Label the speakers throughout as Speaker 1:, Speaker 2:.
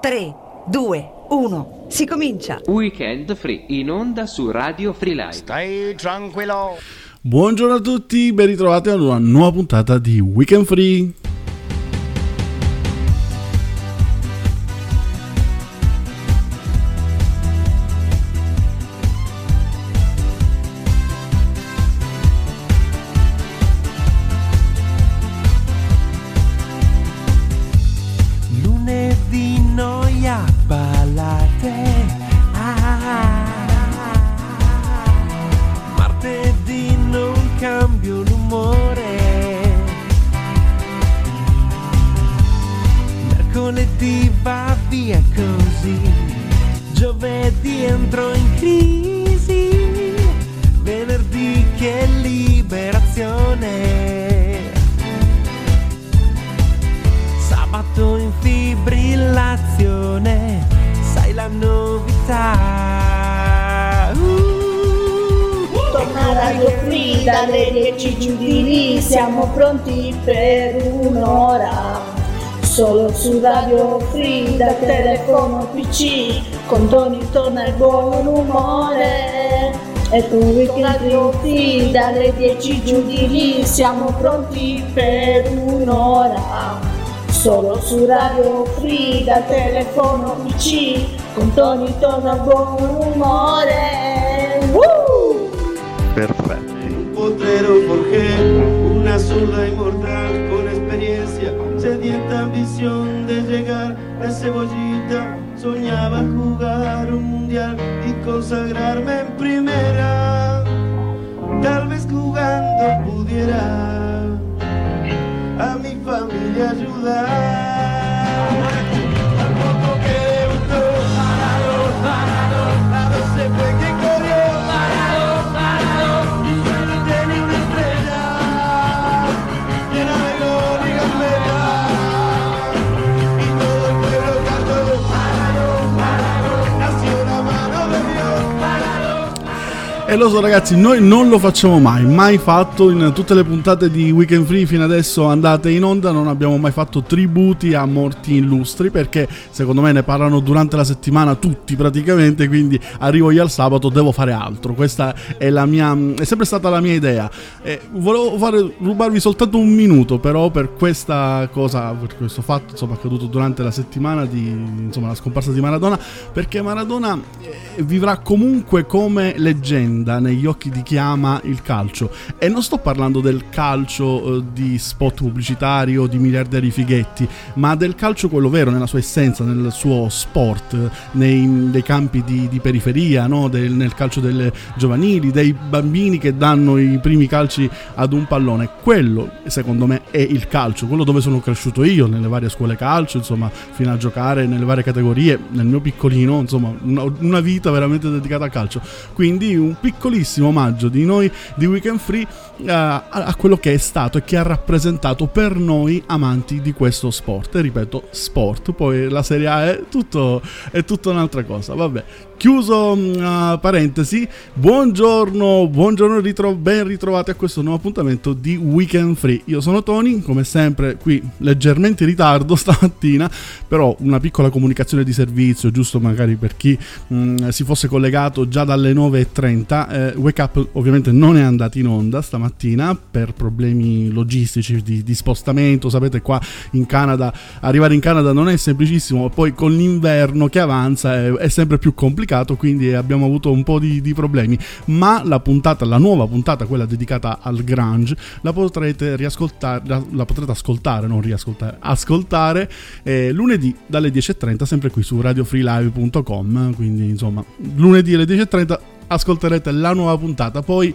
Speaker 1: 3, 2, 1, si comincia.
Speaker 2: Weekend Free in onda su Radio Free Live.
Speaker 3: Stai tranquillo.
Speaker 4: Buongiorno a tutti, ben ritrovati ad una nuova puntata di Weekend Free.
Speaker 5: E tu weekend Free, dalle 10 giù di lì, siamo pronti per un'ora. Solo su Radio Free, da telefono PC, con Tony torna il buon umore. Woo!
Speaker 6: Perfetto.
Speaker 7: Un potrero forjé una zurda inmortal con experiencia, sedienta ambición de llegar de cebollita. Soñaba jugar un mundial y consagrarme en primera. Tal vez jugando pudiera a mi familia ayudar.
Speaker 4: E lo so ragazzi, noi non lo facciamo mai, mai fatto in tutte le puntate di Weekend Free. Fino adesso andate in onda, non abbiamo mai fatto tributi a morti illustri perché secondo me ne parlano durante la settimana tutti praticamente, quindi arrivo io al sabato, devo fare altro, questa è mia, è sempre stata la mia idea. E volevo fare, rubarvi soltanto un minuto però per questa cosa, per questo fatto insomma accaduto durante la settimana di, insomma la scomparsa di Maradona, perché Maradona eh, vivrà comunque come leggenda negli occhi di chi ama il calcio. E non sto parlando del calcio eh, di spot pubblicitari o di miliardari fighetti ma del calcio quello vero nella sua essenza nel suo sport nei, nei campi di, di periferia no? Del- nel calcio delle giovanili dei bambini che danno i primi calci ad un pallone. Quello secondo me è il calcio quello dove sono cresciuto io nelle varie scuole calcio insomma fino a giocare nelle varie categorie nel mio piccolino insomma una, una vita veramente dedicata al calcio. Quindi un piccolissimo omaggio di noi di Weekend Free eh, a, a quello che è stato e che ha rappresentato per noi amanti di questo sport. E ripeto, sport, poi la Serie A è tutto, è tutta un'altra cosa. Vabbè, chiuso mm, parentesi, buongiorno, buongiorno, ritro- ben ritrovati a questo nuovo appuntamento di Weekend Free. Io sono Tony, come sempre qui leggermente in ritardo stamattina, però una piccola comunicazione di servizio, giusto magari per chi mm, si fosse collegato già dalle 9.30. Eh, Wake Up ovviamente non è andato in onda stamattina per problemi logistici di, di spostamento, sapete qua in Canada, arrivare in Canada non è semplicissimo, poi con l'inverno che avanza è, è sempre più complicato, quindi abbiamo avuto un po' di, di problemi, ma la puntata, la nuova puntata, quella dedicata al grunge, la potrete riascoltare, la, la potrete ascoltare, non riascoltare, ascoltare eh, lunedì dalle 10.30 sempre qui su radiofreelive.com, quindi insomma lunedì alle 10.30 ascolterete la nuova puntata, poi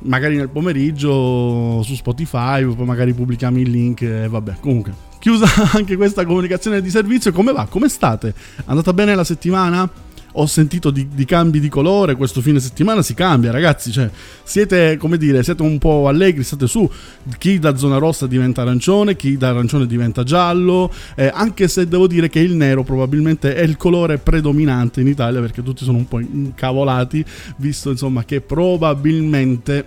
Speaker 4: magari nel pomeriggio su Spotify, poi magari pubblichiamo il link e vabbè, comunque chiusa anche questa comunicazione di servizio, come va? Come state? Andata bene la settimana? Ho sentito di, di cambi di colore, questo fine settimana si cambia, ragazzi. Cioè, siete, come dire, siete un po' allegri, state su. Chi da zona rossa diventa arancione, chi da arancione diventa giallo. eh, anche se devo dire che il nero probabilmente è il colore predominante in Italia, perché tutti sono un po' incavolati, visto insomma che probabilmente,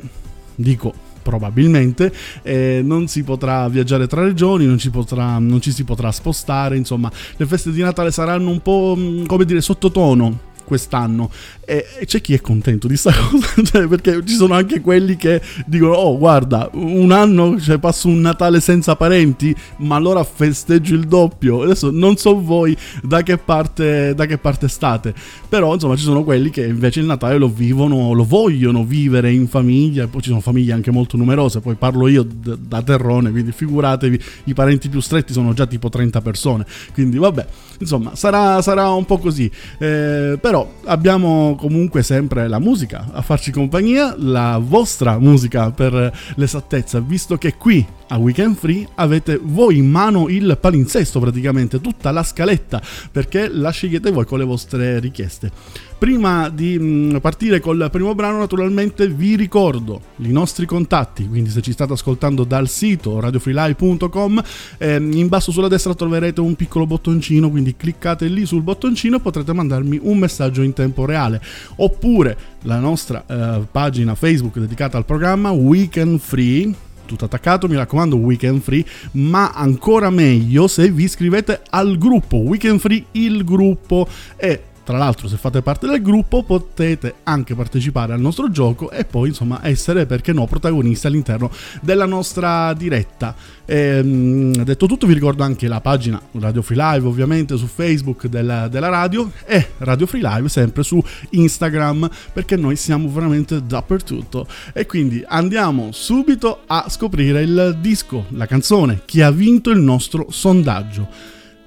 Speaker 4: dico probabilmente, eh, non si potrà viaggiare tra regioni, non ci, potrà, non ci si potrà spostare, insomma le feste di Natale saranno un po' mm, come dire sottotono quest'anno e, c'è chi è contento di sta cosa? Cioè, perché ci sono anche quelli che dicono oh guarda un anno cioè, passo un Natale senza parenti ma allora festeggio il doppio. Adesso non so voi da che parte, da che parte state però insomma ci sono quelli che invece il Natale lo vivono lo vogliono vivere in famiglia poi ci sono famiglie anche molto numerose poi parlo io d- da terrone quindi figuratevi i parenti più stretti sono già tipo 30 persone quindi vabbè insomma sarà, sarà un po' così. Eh, però abbiamo comunque sempre la musica a farci compagnia, la vostra musica per l'esattezza, visto che qui a Weekend Free avete voi in mano il palinsesto praticamente, tutta la scaletta, perché la scegliete voi con le vostre richieste. Prima di mm, partire col primo brano, naturalmente vi ricordo i nostri contatti, quindi se ci state ascoltando dal sito radiofreelive.com, eh, in basso sulla destra troverete un piccolo bottoncino, quindi cliccate lì sul bottoncino e potrete mandarmi un messaggio in tempo reale. Oppure la nostra eh, pagina Facebook dedicata al programma Weekend Free tutto attaccato, mi raccomando, weekend free, ma ancora meglio se vi iscrivete al gruppo Weekend Free, il gruppo. E tra l'altro, se fate parte del gruppo, potete anche partecipare al nostro gioco e poi, insomma, essere, perché no, protagonisti all'interno della nostra diretta. E, ehm, detto tutto, vi ricordo anche la pagina Radio Free Live, ovviamente, su Facebook della, della radio e Radio Free Live sempre su Instagram, perché noi siamo veramente dappertutto. E quindi andiamo subito a scoprire il disco, la canzone, che ha vinto il nostro sondaggio.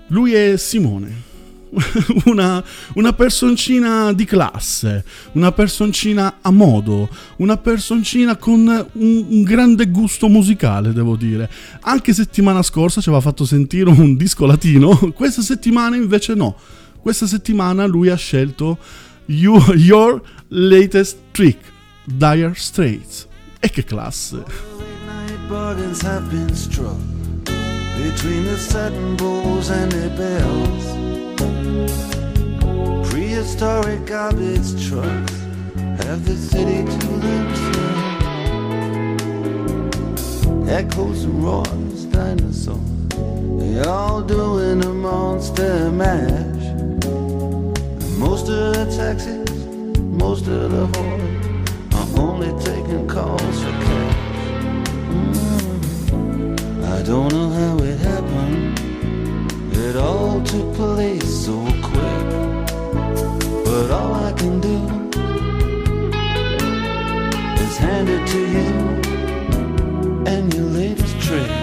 Speaker 4: Lui è Simone una, una, personcina di classe, una personcina a modo, una personcina con un, un, grande gusto musicale, devo dire. Anche settimana scorsa ci aveva fatto sentire un disco latino, questa settimana invece no. Questa settimana lui ha scelto you, Your Latest Trick, Dire Straits. E che classe! Between the satin bowls and the bells Prehistoric garbage trucks have the city to themselves. Echoes and roars, dinosaurs, they all doing a monster mash. most of the taxis, most of the whores are only taking calls for cash. Mm. I don't know how it happened. It all took place so quick, but all I can do is hand it to you and your latest trick.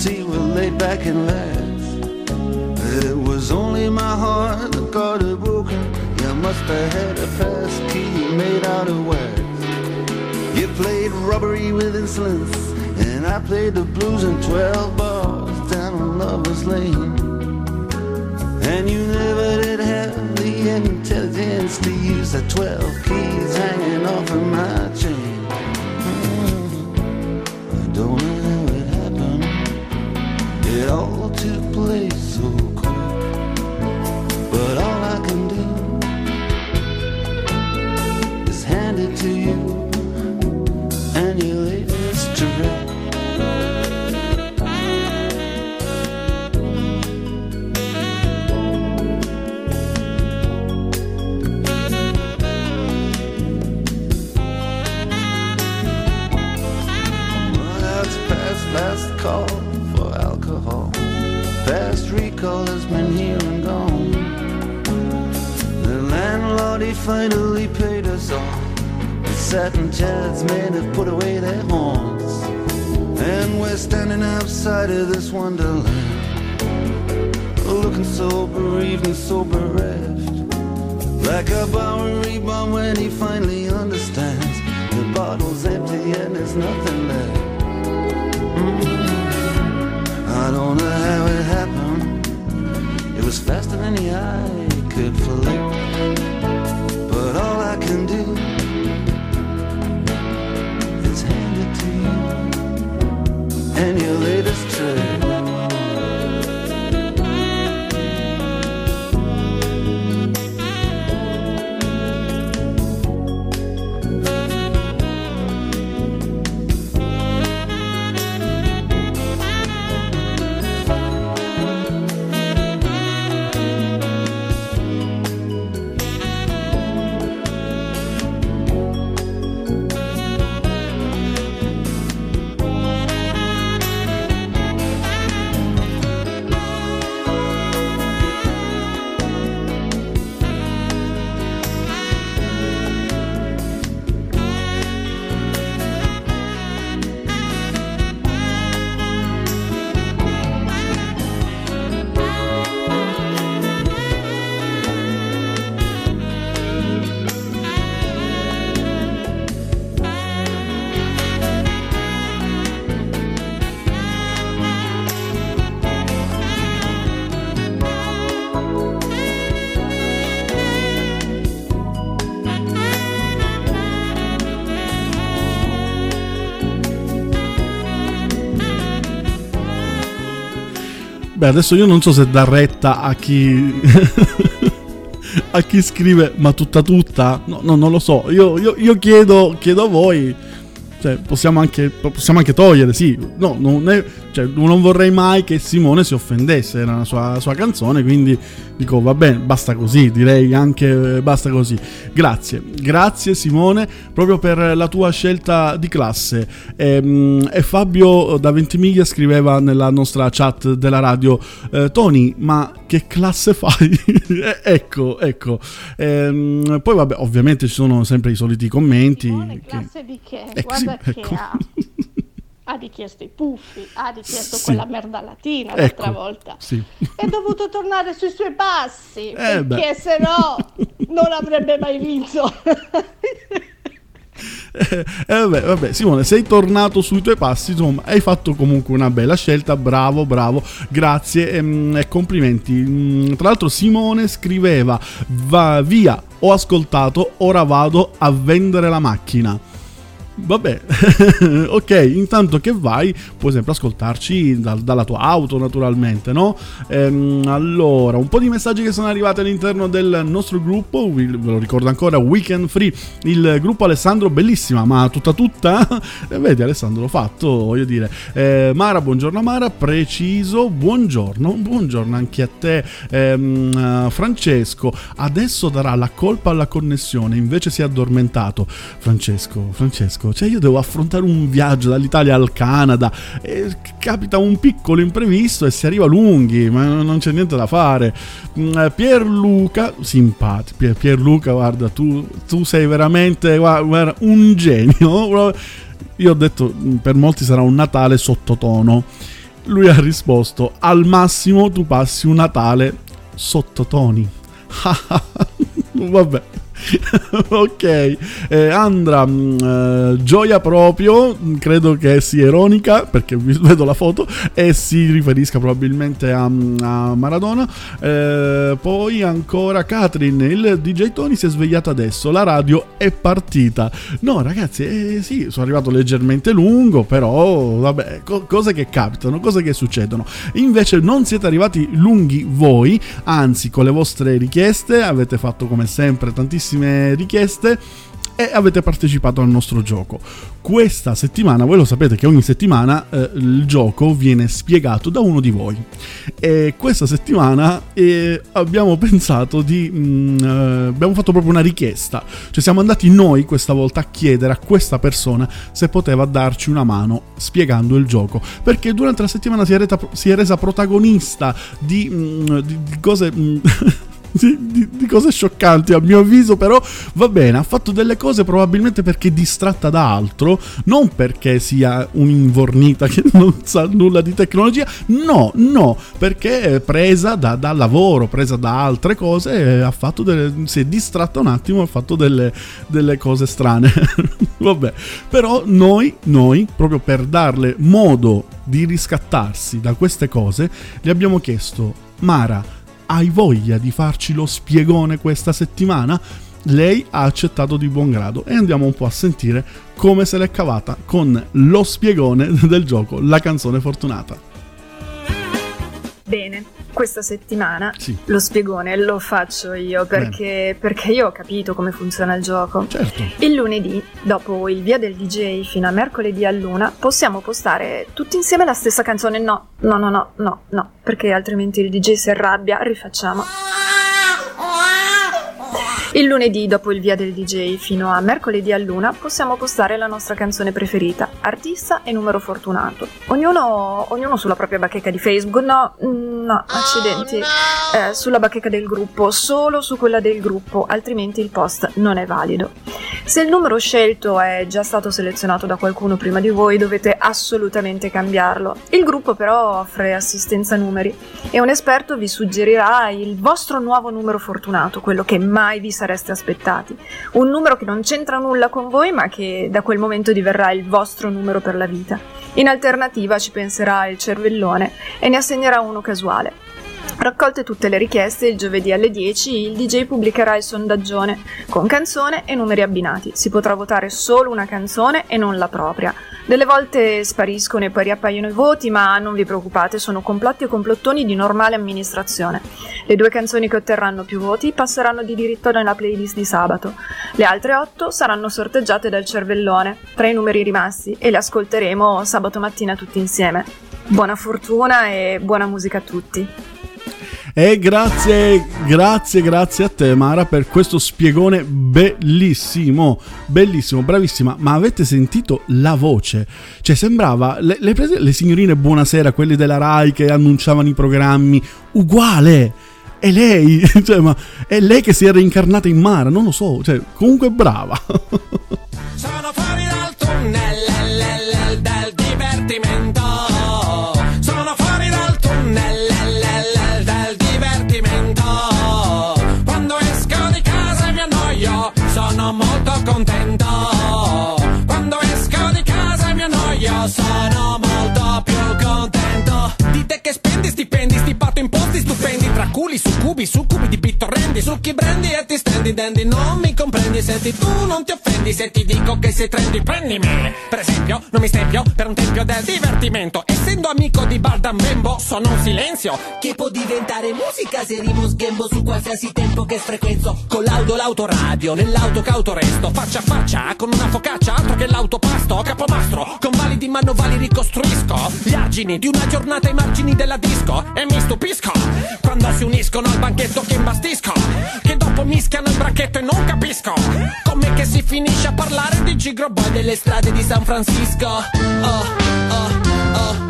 Speaker 4: Security were laid back and laughed. It was only my heart that got it broken. You must have had a pass key made out of wax. You played robbery with insolence, and I played the blues in 12 bars down on Lover's Lane. And you never did have the intelligence to use the 12 keys hanging off of my chain. Finally paid us off. The satin chairs men have put away their horns. And we're standing outside of this wonderland. Looking so bereaved and so bereft. Like a Bowery bum when he finally understands. The bottle's empty and there's nothing left. Mm-hmm. I don't know how it happened. It was faster than the eye could flick can do adesso io non so se dà retta a chi. a chi scrive, ma tutta tutta? No, no non lo so. Io, io, io chiedo, chiedo a voi. Cioè, possiamo anche, possiamo anche togliere, sì. No, non, è, cioè, non vorrei mai che Simone si offendesse, era una sua, sua canzone, quindi dico va bene, basta così, direi anche eh, basta così. Grazie, grazie Simone, proprio per la tua scelta di classe. E, ehm, e Fabio da Ventimiglia scriveva nella nostra chat della radio, eh, Tony, ma che classe fai? ecco, ecco. E, ehm, poi vabbè, ovviamente ci sono sempre i soliti commenti.
Speaker 5: Simone, classe che... di che? Eh, Guarda sì, ecco. che ha ha richiesto i puffi, ha richiesto sì. quella merda latina l'altra ecco, volta. Sì. È dovuto tornare sui suoi passi, eh perché se no non avrebbe mai vinto.
Speaker 4: eh, vabbè, vabbè, Simone, sei tornato sui tuoi passi, insomma, hai fatto comunque una bella scelta, bravo, bravo, grazie e, mm, e complimenti. Mm, tra l'altro Simone scriveva, va via, ho ascoltato, ora vado a vendere la macchina. Vabbè, ok, intanto che vai puoi sempre ascoltarci da, dalla tua auto naturalmente, no? Ehm, allora, un po' di messaggi che sono arrivati all'interno del nostro gruppo, ve lo ricordo ancora, Weekend Free, il gruppo Alessandro, bellissima, ma tutta tutta? E vedi Alessandro, l'ho fatto, voglio dire. Eh, Mara, buongiorno Mara, preciso, buongiorno, buongiorno anche a te ehm, Francesco, adesso darà la colpa alla connessione, invece si è addormentato. Francesco, Francesco cioè io devo affrontare un viaggio dall'Italia al Canada e capita un piccolo imprevisto e si arriva lunghi, ma non c'è niente da fare. Mm, eh, Pierluca, simpatico, Pier, Pierluca, guarda, tu, tu sei veramente guarda, un genio. Io ho detto, mm, per molti sarà un Natale sottotono. Lui ha risposto, al massimo tu passi un Natale sottotoni. Vabbè. ok, eh, Andra, mh, mm, eh, gioia proprio, credo che sia ironica perché vedo la foto e si riferisca probabilmente a, a Maradona. Eh, poi ancora Catherine, il DJ Tony si è svegliato adesso, la radio è partita. No ragazzi, eh, sì, sono arrivato leggermente lungo, però vabbè, co- cose che capitano, cose che succedono. Invece non siete arrivati lunghi voi, anzi con le vostre richieste avete fatto come sempre tantissime tantissime richieste e avete partecipato al nostro gioco. Questa settimana, voi lo sapete che ogni settimana eh, il gioco viene spiegato da uno di voi. E questa settimana eh, abbiamo pensato di... Mh, mm, eh, abbiamo fatto proprio una richiesta. Cioè siamo andati noi questa volta a chiedere a questa persona se poteva darci una mano spiegando il gioco. Perché durante la settimana si è, reta, si è resa protagonista di, mh, mm, di, cose... Mh, mm, di, di, di, cose scioccanti a mio avviso però va bene ha fatto delle cose probabilmente perché è distratta da altro non perché sia un'invornita che non sa nulla di tecnologia no no perché è presa da, da lavoro presa da altre cose ha fatto delle, si è distratta un attimo ha fatto delle, delle cose strane. Vabbè però noi noi proprio per darle modo di riscattarsi da queste cose gli abbiamo chiesto Mara hai voglia di farci lo spiegone questa settimana? Lei ha accettato di buon grado e andiamo un po' a sentire come se l'è cavata con lo spiegone del gioco La canzone fortunata.
Speaker 3: Bene, questa settimana sì. lo spiegone lo faccio io perché, perché, io ho capito come funziona il gioco.
Speaker 4: Certo.
Speaker 3: Il lunedì, dopo il via del DJ fino a mercoledì a luna, possiamo postare tutti insieme la stessa canzone. No, no, no, no, no, no, perché altrimenti il DJ si arrabbia. Rifacciamo. Il lunedì, dopo il via del DJ, fino a mercoledì a luna, possiamo postare la nostra canzone preferita, artista e numero fortunato. Ognuno, ognuno sulla propria bacheca di Facebook, no, mm, no, accidenti, eh, sulla bacheca del gruppo, solo su quella del gruppo, altrimenti il post non è valido. Se il numero scelto è già stato selezionato da qualcuno prima di voi, dovete assolutamente cambiarlo. Il gruppo però offre assistenza numeri e un esperto vi suggerirà il vostro nuovo numero fortunato, quello che mai vi sareste aspettati. Un numero che non c'entra nulla con voi, ma che da quel momento diverrà il vostro numero per la vita. In alternativa ci penserà il cervellone e ne assegnerà uno casuale. Raccolte tutte le richieste, il giovedì alle 10 il DJ pubblicherà il sondaggione con canzone e numeri abbinati. Si potrà votare solo una canzone e non la propria. Delle volte spariscono e poi riappaiono i voti, ma non vi preoccupate, sono complotti e complottoni di normale amministrazione. Le due canzoni che otterranno più voti passeranno di diritto nella playlist di sabato. Le altre otto saranno sorteggiate dal cervellone, tra i numeri rimasti, e le ascolteremo sabato mattina tutti insieme. Buona fortuna e buona musica a tutti.
Speaker 4: E grazie, grazie, grazie a te Mara per questo spiegone bellissimo, bellissimo, bravissima. Ma avete sentito la voce? Cioè sembrava, le, le, le signorine Buonasera, quelle della RAI che annunciavano i programmi, uguale! È lei, cioè, ma è lei che si è reincarnata in Mara, non lo so, cioè, comunque brava.
Speaker 8: Sono fuori dal tunnel culi, succubi, succubi di pittorrendi, succhi brendi e ti stendi dendi, non mi comprendi, senti tu non ti offendi se ti dico che sei trendy, prendimi. Per esempio, non mi stempio per un tempio del divertimento, essendo amico di Bardan Bembo, sono un silenzio.
Speaker 6: Che può diventare musica se rimo sghembo su qualsiasi tempo che frequenzo.
Speaker 8: Con l'auto l'autoradio, nell'auto cauto resto, faccia a faccia, con una focaccia, altro che l'autopasto, capomastro, con validi manovali ricostruisco. Gli argini di una giornata ai margini della disco. E mi stupisco quando si uniscono al banchetto che imbastisco, che dopo mischiano il bracchetto e non capisco come che si finisce a parlare di Gigro Boy delle strade di San Francisco. Oh, oh, oh.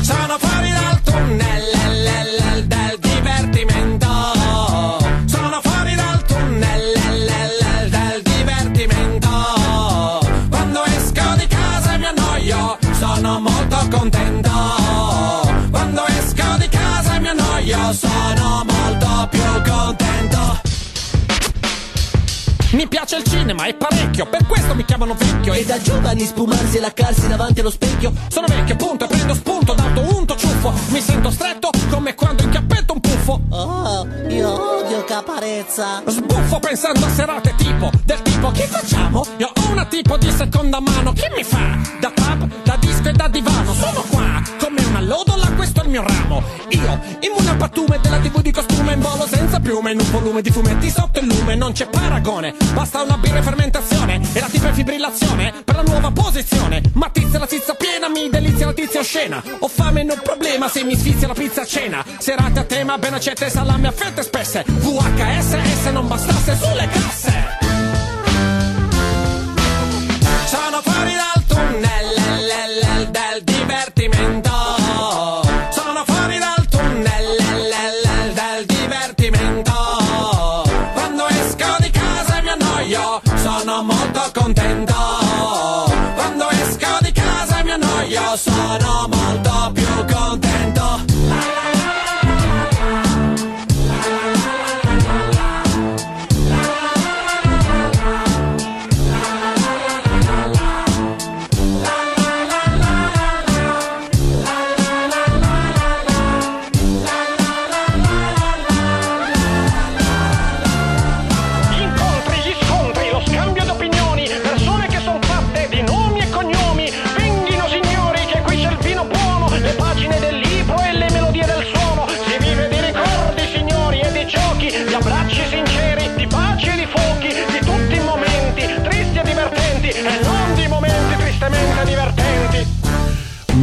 Speaker 8: Sono fuori dal tunnel del divertimento. Sono fuori dal tunnel del divertimento. Quando esco di casa e mi annoio, sono molto contento. Quando esco di casa e mi annoio, sono molto più contento. Mi piace il cinema, è parecchio, per questo mi chiamano vecchio.
Speaker 6: E da giovani spumarsi e laccarsi davanti allo specchio
Speaker 8: Sono vecchio, punto, e prendo spunto, dato unto ciuffo. Mi sento stretto come quando inchiappetto un puffo.
Speaker 6: Oh, io odio caparezza
Speaker 8: Sbuffo pensando a serate tipo Del tipo che facciamo? Io ho una tipo di seconda mano Che mi fa? Da pub, da disco e da divano Sono qua come una lodola Questo è il mio ramo Io, immune al pattume della tv di costume In volo senza piume In un volume di fumetti sotto il lume Non c'è paragone Basta una birra e fermentazione E la tipa è fibrillazione Per la nuova posizione Ma tizia la tizia piena Mi delizia la tizia oscena Ho fame non problema Se mi sfizia la pizza a cena. Serate a tema Ben accette salame a fette spesse. VHS se non bastasse sulle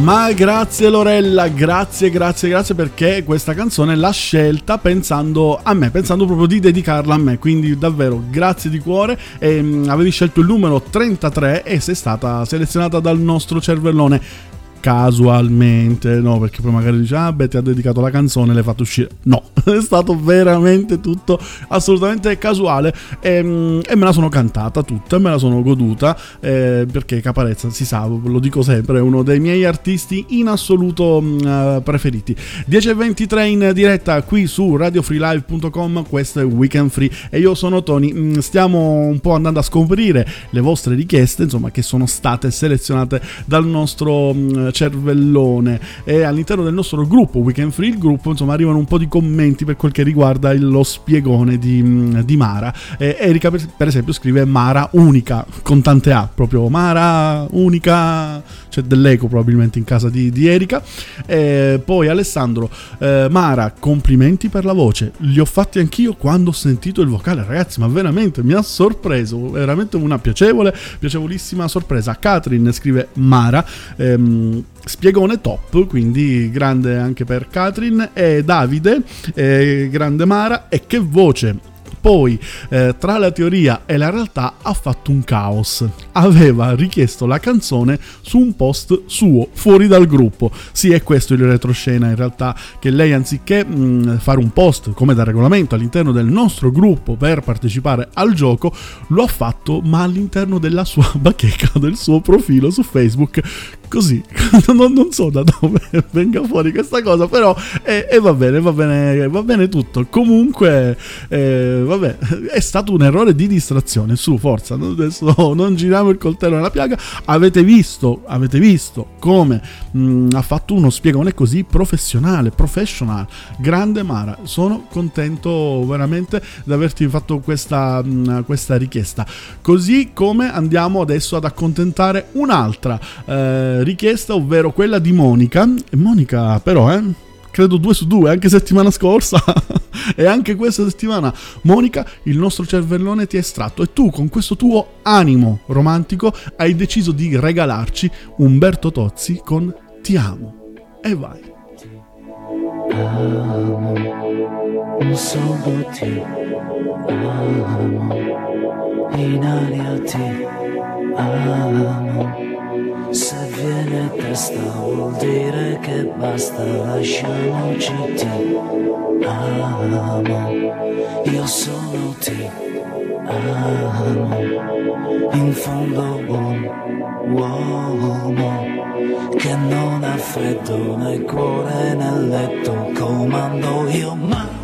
Speaker 4: Ma grazie Lorella, grazie, grazie, grazie perché questa canzone l'ha scelta pensando a me, pensando proprio di dedicarla a me, quindi davvero grazie di cuore. E, mm, avevi scelto il numero 33 e sei stata selezionata dal nostro cervellone. Casualmente, no, perché poi magari dice, ah, beh, ti ha dedicato la canzone, l'hai fatto uscire. No, è stato veramente tutto assolutamente casuale e, mm, e me la sono cantata tutta, me la sono goduta eh, perché Caparezza, si sa, lo dico sempre, è uno dei miei artisti in assoluto mm, eh, preferiti. 10.23 in diretta qui su radiofreelive.com, questo è Weekend Free e io sono Tony. Mm, Stiamo un po' andando a scoprire le vostre richieste, insomma, che sono state selezionate dal nostro mm, cervellone e all'interno del nostro gruppo Weekend Free, il gruppo, insomma, arrivano un po' di commenti per quel che riguarda lo spiegone di, di Mara. Eh, Erika, per esempio, scrive Mara unica con tante A, proprio Mara unica
Speaker 9: c'è dell'eco probabilmente in casa di, di Erika. E poi Alessandro, eh, Mara, complimenti per la voce. Li ho fatti anch'io quando ho sentito il vocale, ragazzi, ma veramente mi ha sorpreso, veramente una piacevole, piacevolissima sorpresa. Katrin scrive Mara. Ehm, Spiegone top, quindi grande anche per Katrin e Davide, eh, grande Mara e che voce poi eh, tra la teoria e la realtà ha fatto un caos. Aveva richiesto la canzone su un post suo, fuori dal gruppo. Sì, è questo il retroscena in realtà, che lei anziché mh, fare un post come da regolamento all'interno del nostro gruppo per partecipare al gioco, lo ha fatto ma all'interno della sua bacheca, del suo profilo su Facebook così, non, non, so da dove venga fuori questa cosa, però e eh, eh, va bene, va bene, va bene tutto. Comunque, eh, vabbè, è stato un errore di distrazione, su, forza, adesso non giriamo il coltello nella piaga. Avete visto, avete visto come mh, mm, ha fatto uno spiegone così professionale, professional, grande Mara. Sono contento veramente di averti fatto questa, mh, mm, questa richiesta. Così come andiamo adesso ad accontentare un'altra eh, richiesta, ovvero quella di Monica. E Monica, però, eh, credo due su due, anche settimana scorsa e anche questa settimana. Monica, il nostro cervellone ti è estratto e tu con questo tuo animo romantico hai deciso di regalarci Umberto Tozzi con Ti amo. E vai. Amo, solo ti amo, in aria ti amo viene testa vuol dire che basta, lasciamoci ti amo, io sono ti amo, in fondo buon uomo che non ha freddo né cuore nel letto, comando io ma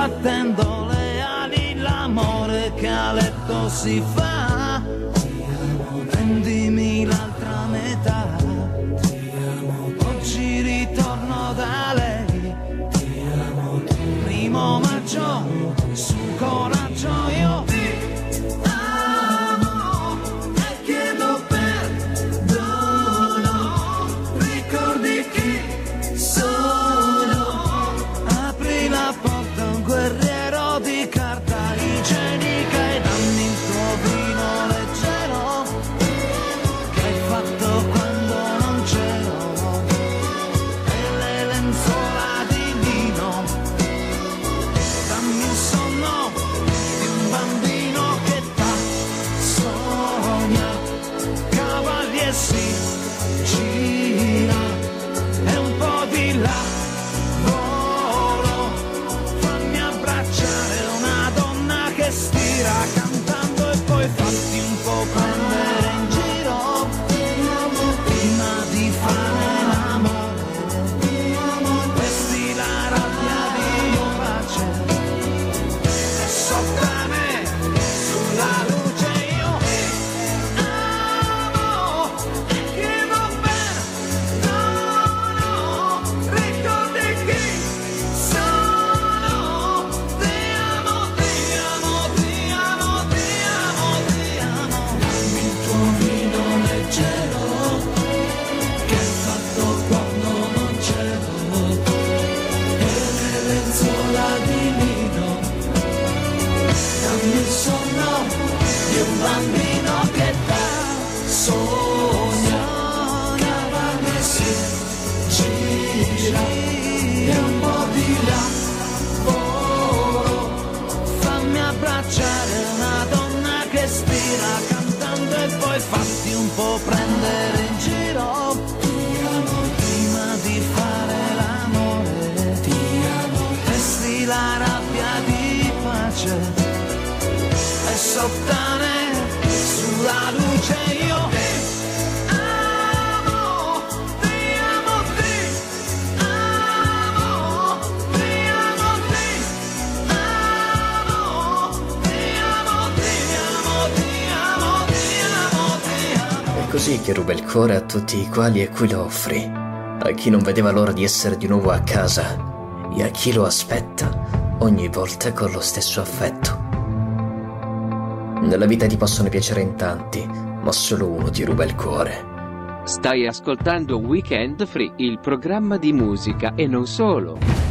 Speaker 9: muore sbattendo le ali l'amore che a letto si fa mi sono di un bambino che da sognava e si gira e un po' di là fammi abbracciare una donna che spira cantando e poi fatti un po' prendere.
Speaker 10: Così che ruba il cuore a tutti i quali e cui lo offri. a chi non vedeva l'ora di essere di nuovo a casa e a chi lo aspetta ogni volta con lo stesso affetto. Nella vita ti possono piacere in tanti, ma solo uno ti ruba il cuore.
Speaker 2: Stai ascoltando Weekend Free, il programma di musica e non solo.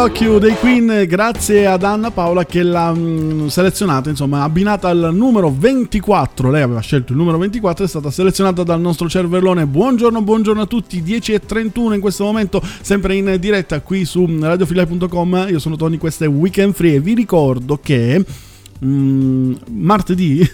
Speaker 11: You
Speaker 4: dei Queen, grazie ad Anna Paola che l'ha mh, selezionata, insomma, abbinata al numero 24. Lei aveva scelto il numero 24, è stata selezionata dal nostro cervellone. Buongiorno, buongiorno a tutti. 10.31 in questo momento, sempre in diretta qui su radiofilai.com. Io sono Tony, questo è Weekend Free e vi ricordo che. Mm, martedì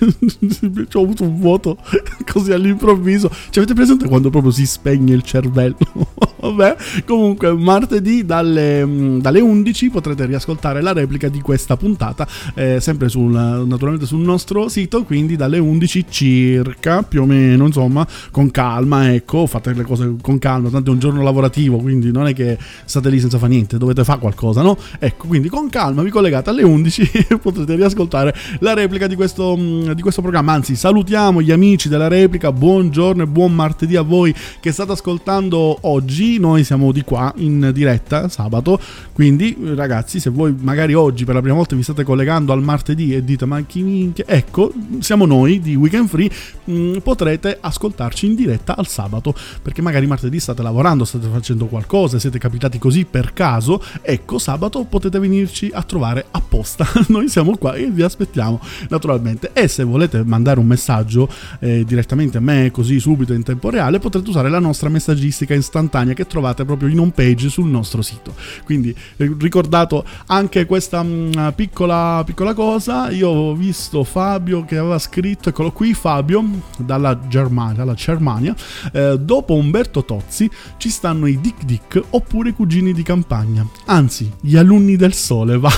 Speaker 4: ho avuto un vuoto così all'improvviso. Ci avete presente quando proprio si spegne il cervello? Vabbè, comunque martedì dalle, mm, dalle 11 potrete riascoltare la replica di questa puntata, eh, sempre sul, naturalmente sul nostro sito, quindi dalle 11 circa, più o meno, insomma, con calma, ecco, fate le cose con calma, tanto è un giorno lavorativo, quindi non è che state lì senza fare niente, dovete fare qualcosa, no? Ecco, quindi con calma vi collegate alle 11 e potrete riascoltare la replica di questo, mm, di questo programma. Anzi, salutiamo gli amici della replica. Buongiorno e buon martedì a voi che state ascoltando oggi. Noi siamo di qua in diretta sabato. Quindi, ragazzi, se voi magari oggi per la prima volta vi state collegando al martedì e dite ma chi minchia, ecco, siamo noi di Weekend Free. mm, potrete ascoltarci in diretta al sabato perché magari martedì state lavorando, state facendo qualcosa, siete capitati così per caso. Ecco, sabato potete venirci a trovare apposta. Noi siamo qua e vi aspettiamo naturalmente. E se volete mandare un messaggio eh, direttamente a me così subito in tempo reale potrete usare la nostra messaggistica istantanea che trovate proprio in home page sul nostro sito. Quindi eh, ricordato anche questa mh, piccola, piccola cosa io ho visto Fabio che aveva scritto eccolo qui Fabio dalla Germania, dalla Germania eh, dopo Umberto Tozzi ci stanno i Dick Dick oppure i cugini di campagna. Anzi gli alunni del sole va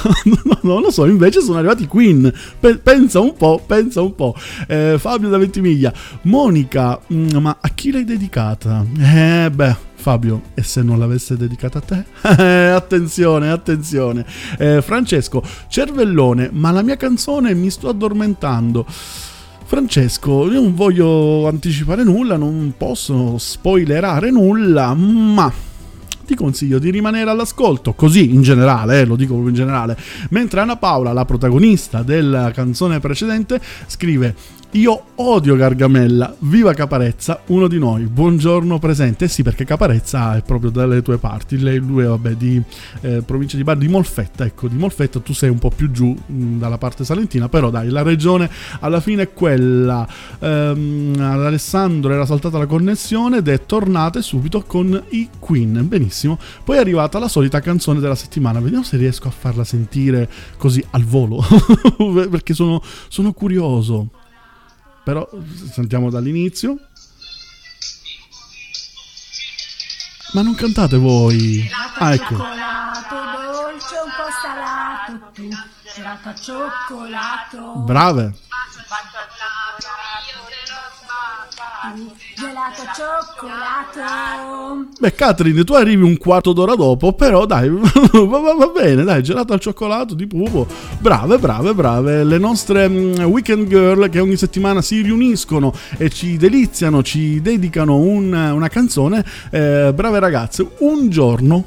Speaker 4: non lo so invece sono arrivati i Queen Pe- pensa un po', pensa un po'. Eh, Fabio da Ventimiglia. Monica, mm, ma a chi l'hai dedicata? Eh, beh. Fabio, e se non l'avesse dedicata a te? Attenzione, attenzione. Eh, Francesco, cervellone, ma la mia canzone mi sto addormentando. Francesco, io non voglio anticipare nulla, non posso spoilerare nulla, ma ti consiglio di rimanere all'ascolto, così in generale, eh, lo dico in generale. Mentre Anna Paola, la protagonista della canzone precedente, scrive Io odio Gargamella, viva Caparezza, uno di noi, buongiorno presente. Eh sì, perché Caparezza è proprio dalle tue parti, lei, lui è vabbè di eh, provincia di Bari, di Molfetta, ecco, di Molfetta tu sei un po' più giù mh, dalla parte salentina, però dai, la regione alla fine è quella. Ehm, ad Alessandro era saltata la connessione ed è tornata subito con i Queen, benissimo. Poi è arrivata la solita canzone della settimana, vediamo se riesco a farla sentire così al volo, perché sono, sono curioso. Però sentiamo dall'inizio. Ma non cantate voi. Ah, ecco.
Speaker 5: Cioccolato cioccolato. Cioccolato.
Speaker 4: Beh, Catherine, tu arrivi un quarto d'ora dopo, però dai, va, va- va bene, dai, gelato al cioccolato di pupo. Brave, brave, brave. Le nostre mm, weekend girl che ogni settimana si riuniscono e ci deliziano, ci dedicano un- una canzone. Eh, brave ragazze, un giorno,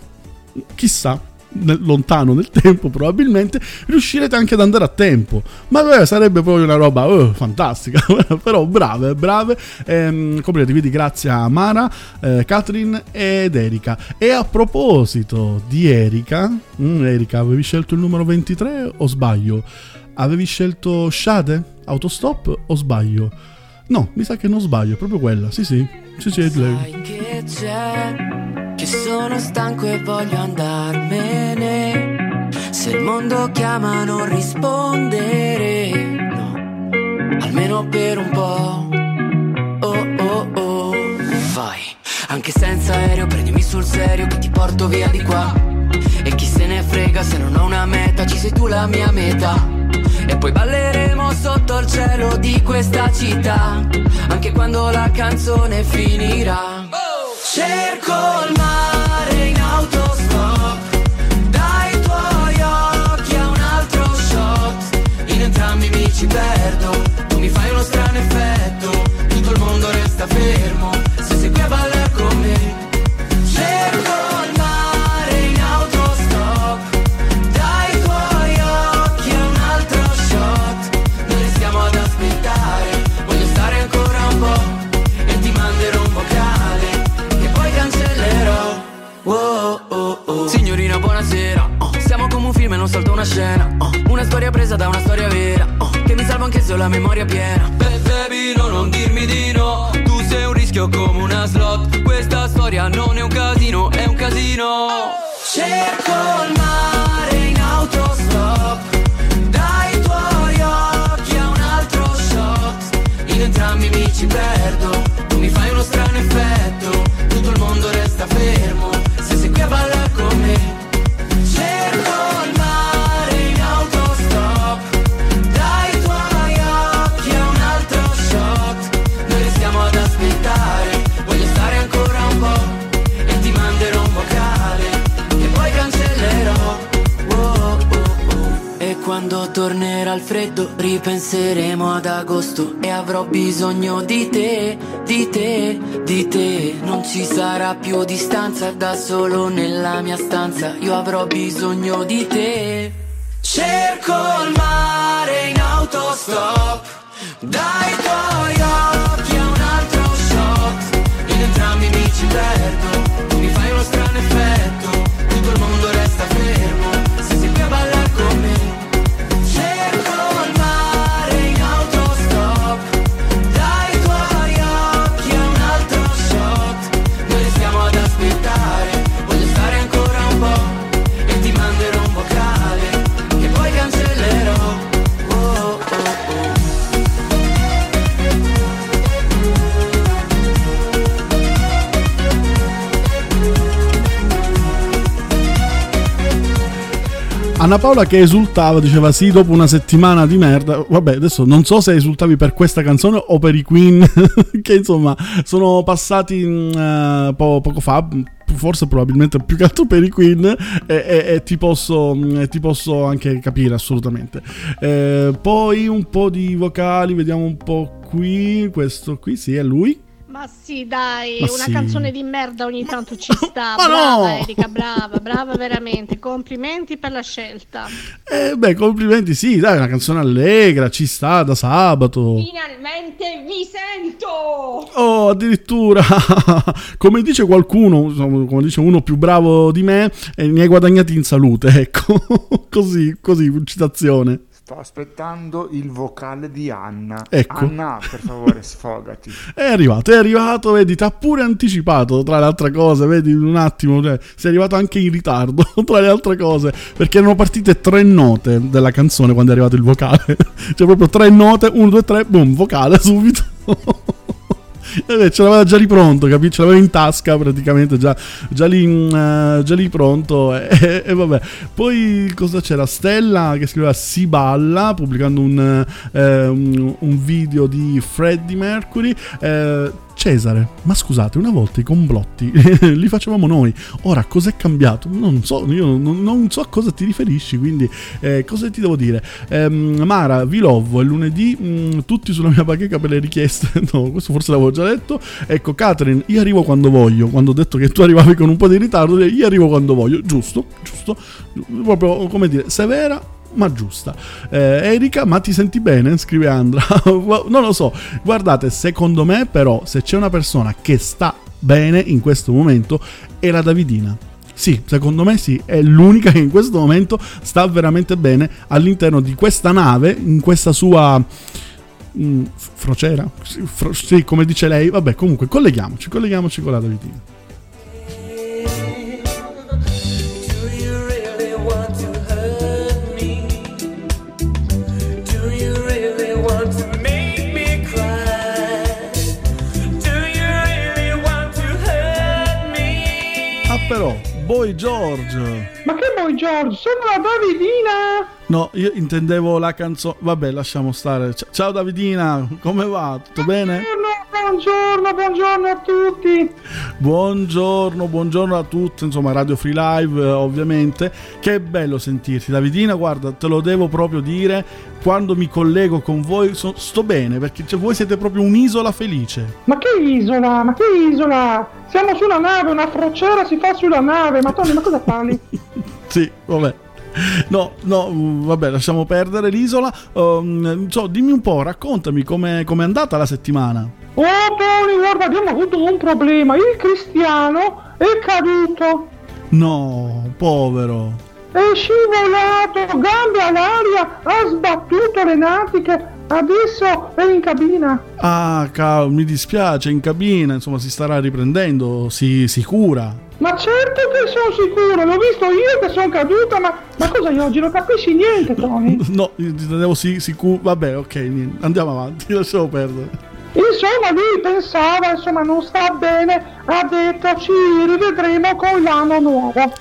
Speaker 4: chissà. Lontano nel tempo probabilmente riuscirete anche ad andare a tempo ma beh, sarebbe proprio una roba eh, fantastica però brave brave ehm, quindi grazie a Mara eh, Catherine ed Erika e a proposito di Erika mm, Erika avevi scelto il numero 23 o sbaglio? avevi scelto Shade? Autostop o sbaglio? no mi sa che non sbaglio è proprio quella sì sì sì sì è lei
Speaker 12: che sono stanco e voglio andarmene. Se il mondo chiama non rispondere, no, almeno per un po'. Oh oh oh, vai. Anche senza aereo prendimi sul serio che ti porto via di qua. E chi se ne frega se non ho una meta, ci sei tu la mia meta. E poi balleremo sotto il cielo di questa città, anche quando la canzone finirà. Cerco il mare in autostop, dai tuoi occhi a un altro shot. In entrambi mi ci perdo, tu mi fai uno strano effetto, buonasera. oh, siamo come un film e non salta una scena. oh, una storia presa da una storia vera. oh, che mi salva anche se ho la memoria piena. Beh, baby, no, non dirmi di no. Tu sei un rischio come una slot. Questa storia non è un casino, è un casino. Cerco il mare in autostop. Dai tuoi occhi a un altro shot. In entrambi mi ci perdo. Tu mi fai uno strano effetto. Tornerà il freddo ripenseremo ad agosto e avrò bisogno di te, di te, di te. Non ci sarà più distanza da solo nella mia stanza, io avrò bisogno di te. Cerco il mare in autostop, dai tuoi occhi a un altro shot. In entrambi mi ci perdo, tu mi fai uno strano effetto,
Speaker 4: Anna Paola che esultava, diceva sì, dopo una settimana di merda. Vabbè, adesso non so se esultavi per questa canzone o per i Queen, che insomma sono passati mm, eh, po- poco fa. Forse probabilmente più che altro per i Queen, e, e- e ti, posso, mm, e ti posso anche capire assolutamente. Eh, poi un po' di vocali, vediamo un po' qui. Questo qui, sì, è lui.
Speaker 5: Ma sì, dai,
Speaker 4: Ma
Speaker 5: una
Speaker 4: sì.
Speaker 5: canzone di merda ogni tanto ci sta.
Speaker 4: ma
Speaker 5: brava
Speaker 4: no!
Speaker 5: Erika, brava, brava veramente. Complimenti per la scelta.
Speaker 4: Eh, beh, complimenti, sì, dai, una canzone allegra, ci sta da sabato.
Speaker 13: Finalmente vi sento!
Speaker 4: Oh, addirittura, come dice qualcuno, come dice uno più bravo di me, eh, ne hai guadagnati in salute, ecco, così, così, citazione.
Speaker 14: Sto aspettando il vocale di Anna.
Speaker 4: Ecco.
Speaker 14: Anna, per favore, sfogati.
Speaker 4: È arrivato, è arrivato, vedi, ti ha pure anticipato tra le altre cose, vedi, un attimo, cioè, sei arrivato anche in ritardo tra le altre cose, perché erano partite tre note della canzone quando è arrivato il vocale, cioè proprio tre note, uno, due, tre, boom, vocale subito. E beh, ce l'aveva già lì pronto, capisci? Ce l'aveva in tasca praticamente, già, già, lì, mm, eh, già lì pronto. E, e vabbè, poi cosa c'era? Stella che scriveva Si balla, pubblicando un, eh, un, un video di Freddie Mercury. Eh, Cesare, ma scusate, una volta i complotti li facevamo noi, ora cos'è cambiato? Non so, io non, non so a cosa ti riferisci, quindi eh, cosa ti devo dire? Ehm, Mara, vi lovo, è lunedì, mm, tutti sulla mia bacheca per le richieste, no, questo forse l'avevo già detto. Ecco, Catherine, io arrivo quando voglio, quando ho detto che tu arrivavi con un po' di ritardo, io arrivo quando voglio, giusto, giusto, proprio come dire, severa ma giusta. Eh, Erika, ma ti senti bene? Scrive Andra. non lo so. Guardate, secondo me, però, se c'è una persona che sta bene in questo momento, è la Davidina. Sì, secondo me sì, è l'unica che in questo momento sta veramente bene all'interno di questa nave, in questa sua mm, frociera. Sì, fro- sì, come dice lei. Vabbè, comunque, colleghiamoci, colleghiamoci con la Davidina. Però, Boy George.
Speaker 15: Ma che Boy George? Sono la Davidina!
Speaker 4: No, io intendevo la canzone. Vabbè, lasciamo stare. C- Ciao Davidina, come va? Tutto bene?
Speaker 15: Buongiorno, buongiorno a tutti!
Speaker 4: Buongiorno, buongiorno a tutti. Insomma, Radio Free Live, eh, ovviamente. Che bello sentirti. Davidina, guarda, te lo devo proprio dire. Quando mi collego con voi, so- sto bene perché cioè, voi siete proprio un'isola felice.
Speaker 15: Ma che isola? Ma che isola? Siamo su una nave, una crociera si fa sulla nave. Ma Tony, ma cosa parli?
Speaker 4: Sì, vabbè. No, no, mm, vabbè, lasciamo perdere l'isola. Um, so, dimmi un po', raccontami com'è, com'è andata la settimana.
Speaker 15: Oh Tony, guarda, abbiamo avuto un problema. Il cristiano è caduto.
Speaker 4: No, povero.
Speaker 15: È scivolato, gambe all'aria, ha sbattuto le natiche. Adesso è in cabina.
Speaker 4: Ah, cavolo, mi dispiace, in cabina, insomma, si starà riprendendo, si, si cura.
Speaker 15: Ma certo che sono sicuro, l'ho visto io che sono caduta, ma, ma cosa io oggi non capisci niente, Tony?
Speaker 4: No, ti tenevo sì, sicuro. Vabbè, ok, niente, andiamo avanti, lasciamo perdere.
Speaker 15: Insomma, lui pensava, insomma, non sta bene, ha detto ci rivedremo con l'anno nuovo.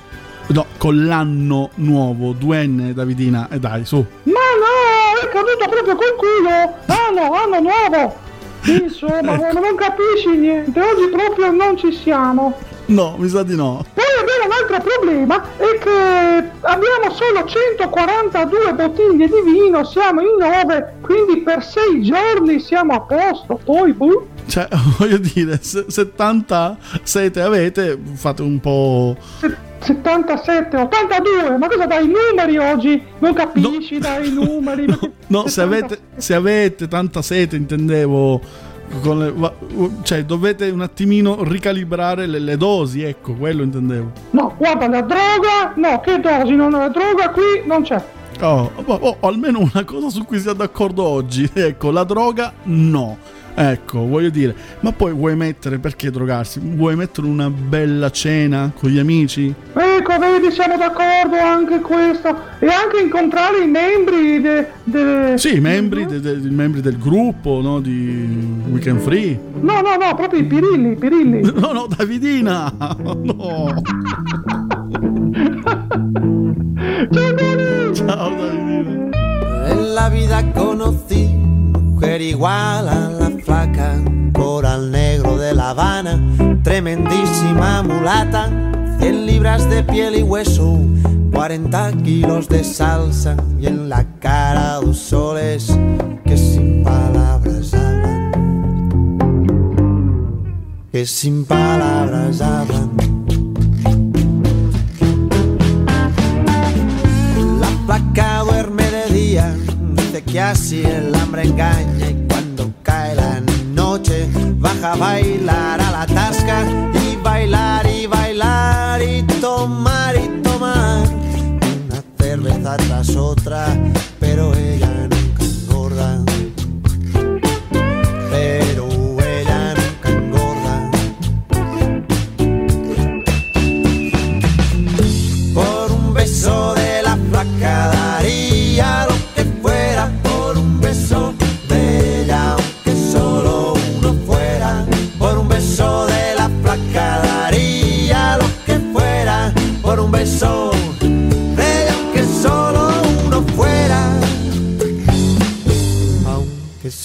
Speaker 4: No, con l'anno nuovo, 2N, Davidina, e dai, su.
Speaker 15: Ma no, è caduto proprio col culo! Anno, anno nuovo! Insomma,
Speaker 4: Ecco.
Speaker 15: non capisci niente, oggi proprio non ci siamo.
Speaker 4: No, mi sa di no.
Speaker 15: Poi abbiamo un altro problema, è che abbiamo solo 142 bottiglie di vino, siamo in 9, quindi per 6 giorni siamo a posto. Poi, boh,
Speaker 4: Cioè, voglio dire, se, se tanta sete avete, fate un po'.
Speaker 15: 77, 82, ma cosa dai numeri oggi? Non capisci dai i numeri?
Speaker 4: No, se avete, se avete tanta sete, intendevo. Le, va- cioè, dovete un attimino ricalibrare le, le dosi, ecco, quello intendevo.
Speaker 15: No, guarda, la droga, no, che dosi, non, la droga qui non c'è.
Speaker 4: Oh, oh, oh, almeno una cosa su cui siamo d'accordo oggi. Ecco, la droga no. Ecco, voglio dire, ma poi vuoi mettere, perché drogarsi? Vuoi mettere una bella cena con gli amici?
Speaker 15: Ecco, vedi, siamo d'accordo anche questo. E anche incontrare i membri de... de-
Speaker 4: Sì, i membri, de- de- membri del gruppo, no, di Weekend Free.
Speaker 15: No, no, no, proprio i pirilli, i pirilli.
Speaker 4: No, no, Davidina! No! Ciao Davidina!
Speaker 16: En la vida conocí mujer igual a la flaca, coral negro de La Habana, tremendísima mulata, 100 libras de piel y hueso, 40 kilos de salsa y en la cara dos soles que sin palabras hablan. que sin palabras hablan. La placa duerme de día, dice que así el hambre engaña baja a bailar a la tasca y bailar y bailar y tomar y tomar. Una cerveza tras otra, pero ella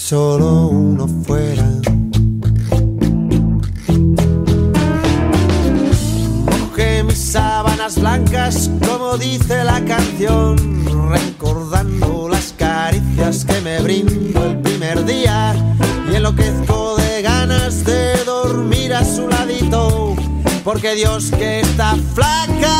Speaker 16: solo uno fuera. Mojé mis sábanas blancas, como dice la canción, recordando las caricias que me brindo el primer día y enloquezco de ganas de dormir a su ladito, porque Dios que está flaca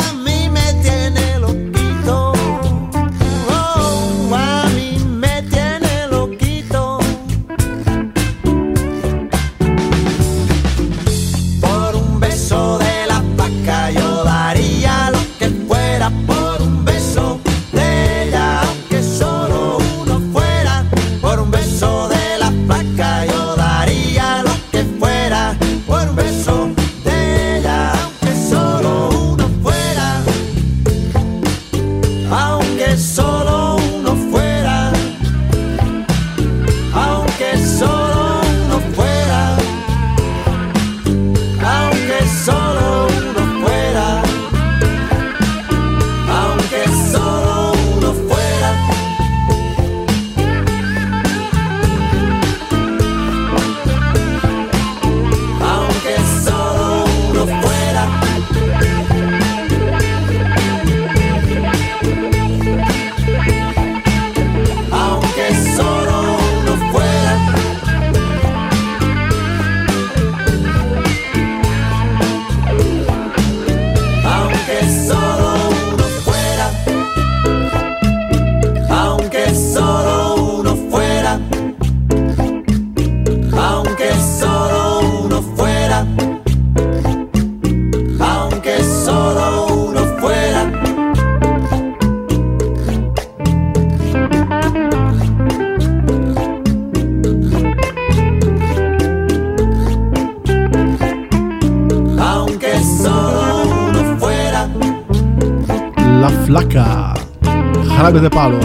Speaker 4: Jarabe de palo.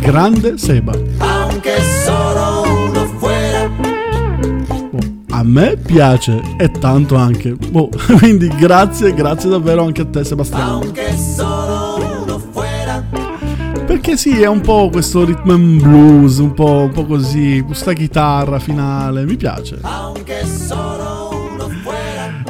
Speaker 4: Grande Seba.
Speaker 16: Fuera.
Speaker 4: A me piace e tanto anche. Boh, quindi grazie, grazie davvero anche a te Sebastiano. Perché sì, è un po' questo rhythm and blues, un po', un po' così, questa chitarra finale, mi piace.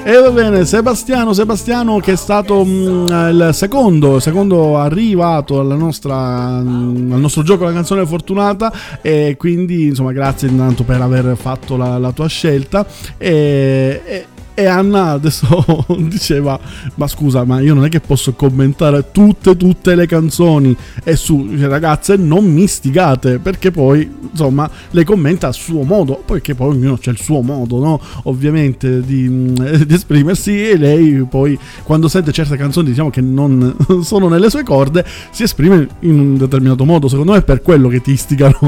Speaker 4: E va bene, Sebastiano, Sebastiano che è stato mm, il secondo, secondo arrivato nostra, mm, al nostro gioco La canzone fortunata. E quindi insomma grazie intanto per aver fatto la, la tua scelta. E, e- e Anna adesso diceva ma scusa ma io non è che posso commentare tutte tutte le canzoni e su ragazze non mi stigate perché poi insomma le commenta a suo modo poiché poi ognuno c'è il suo modo no? Ovviamente di, mm, di esprimersi e lei poi quando sente certe canzoni diciamo che non sono nelle sue corde si esprime in un determinato modo secondo me è per quello che ti istigano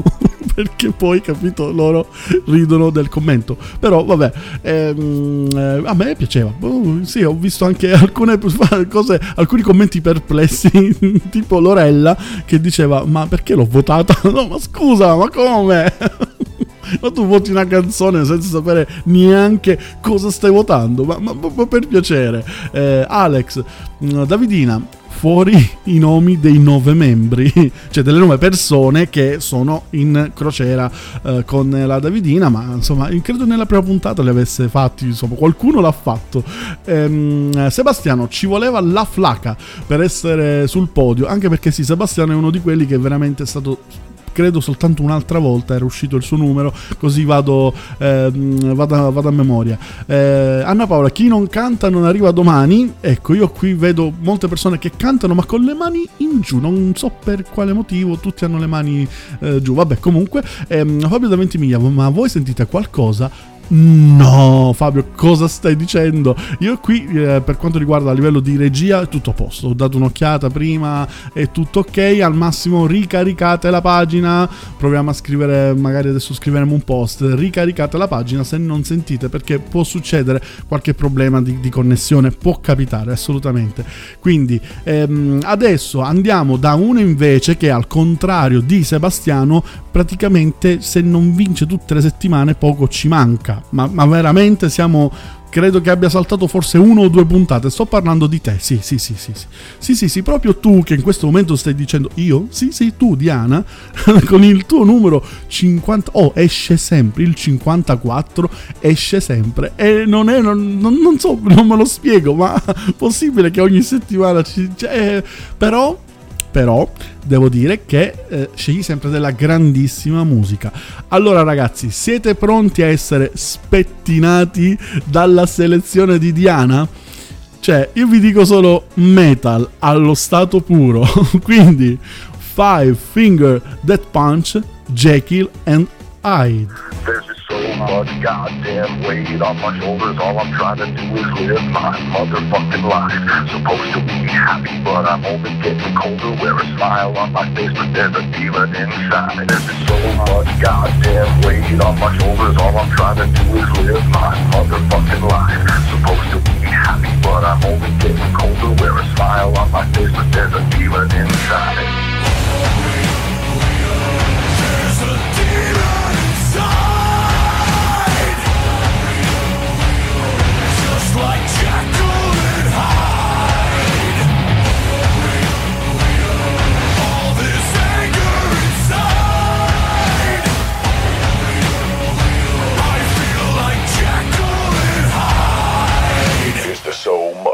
Speaker 4: perché poi capito loro ridono del commento. Però vabbè ehm, eh, a me piaceva. Oh, sì ho visto anche alcune cose alcuni commenti perplessi tipo Lorella che diceva ma perché l'ho votata? No ma scusa ma come? Ma tu voti una canzone senza sapere neanche cosa stai votando. Ma, ma- ma per piacere. Eh, Alex mm, Davidina fuori i nomi dei nove membri, cioè delle nove persone che sono in crociera eh, con la Davidina, ma insomma, credo nella prima puntata li avesse fatti, insomma, qualcuno l'ha fatto. Ehm, Sebastiano, ci voleva la flaca per essere sul podio, anche perché sì, Sebastiano è uno di quelli che veramente è stato credo soltanto un'altra volta era uscito il suo numero, così vado, ehm, vado, vado a memoria. Eh, Anna Paola, chi non canta non arriva domani. Ecco, io qui vedo molte persone che cantano ma con le mani in giù, non so per quale motivo, tutti hanno le mani eh, giù. Vabbè, comunque, ehm, Fabio da Ventimiglia, ma voi sentite qualcosa? No, Fabio, cosa stai dicendo? Io qui, eh, per quanto riguarda a livello di regia, è tutto a posto. Ho dato un'occhiata prima, è tutto ok. Al massimo ricaricate la pagina. Proviamo a scrivere, magari adesso scriveremo un post. Ricaricate la pagina se non sentite, perché può succedere qualche problema di, di connessione. Può capitare, assolutamente. Quindi, ehm, adesso andiamo da uno invece che, al contrario di Sebastiano, praticamente se non vince tutte le settimane, poco ci manca. Ma, ma veramente siamo. Credo che abbia saltato forse uno o due puntate. Sto parlando di te. Sì, sì, sì, sì. Sì, sì, sì, sì proprio tu che in questo momento stai dicendo io? Sì, sì, tu, Diana, con il tuo numero 50. Oh, esce sempre. Il 54 esce sempre. E non è. Non, non- non so, non me lo spiego, ma possibile che ogni settimana ci. cioè, però però devo dire che eh, scegli sempre della grandissima musica. Allora ragazzi, siete pronti a essere spettinati dalla selezione di Diana? Cioè, io vi dico solo metal allo stato puro. Quindi, Five Finger Death Punch, Jekyll and Hyde.
Speaker 17: Much goddamn weight on my shoulders. All I'm trying to do is live my motherfucking life. Supposed to be happy, but I'm only getting colder. Wear a smile on my face, but there's a demon inside. There's so much goddamn weight on my shoulders. All I'm trying to do is live my motherfucking life. Supposed to be happy, but I'm only getting colder. Wear a smile on my face, but there's a demon inside.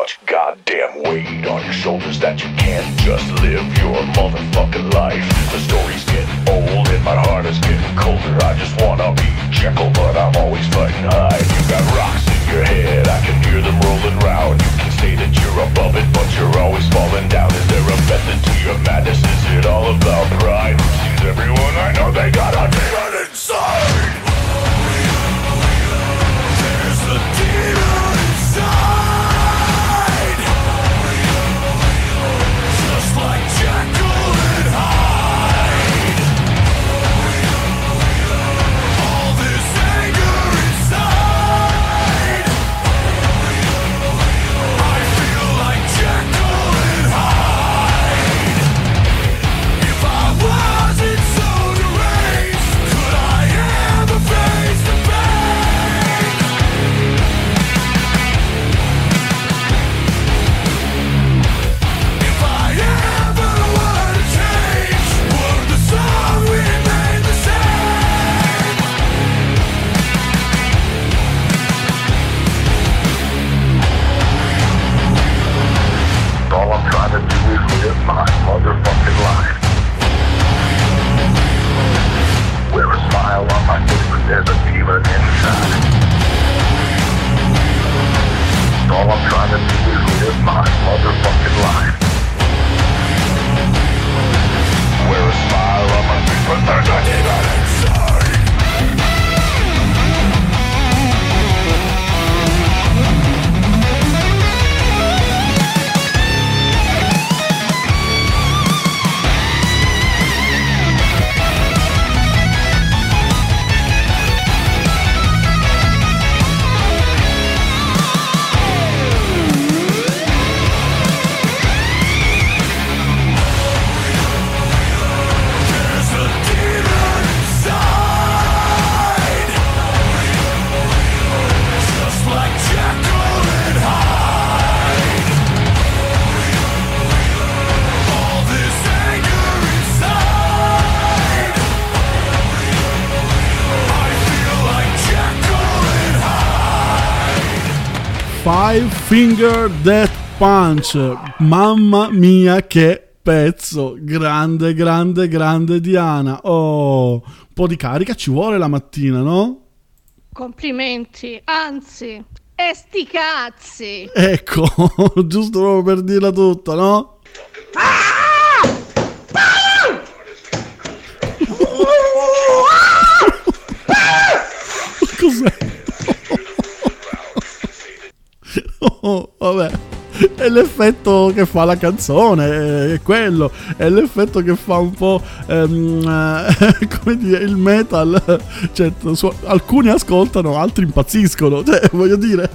Speaker 17: Much goddamn weight on your shoulders that you can't just live your motherfucking life? The story's getting old and my heart is getting colder. I just wanna be Jekyll, but I'm always fighting Hyde. You got rocks in your head, I can hear them rolling round. You can say that you're above it, but you're always falling down. Is there a method to your madness? Is it all about pride? Seems everyone I know they got a demon inside.
Speaker 4: Finger Death Punch. Mamma mia che pezzo, grande, grande, grande Diana. Oh, un po' di carica ci vuole la mattina, no?
Speaker 13: Complimenti, anzi, e sti cazzi.
Speaker 4: Ecco, giusto proprio per dirla tutta, no? Cos'è? Oh, vabbè. È l'effetto che fa la canzone, è quello, è l'effetto che fa un po' ehm, eh, come dire il metal. Cioè, su- alcuni ascoltano, altri impazziscono. Cioè, voglio dire,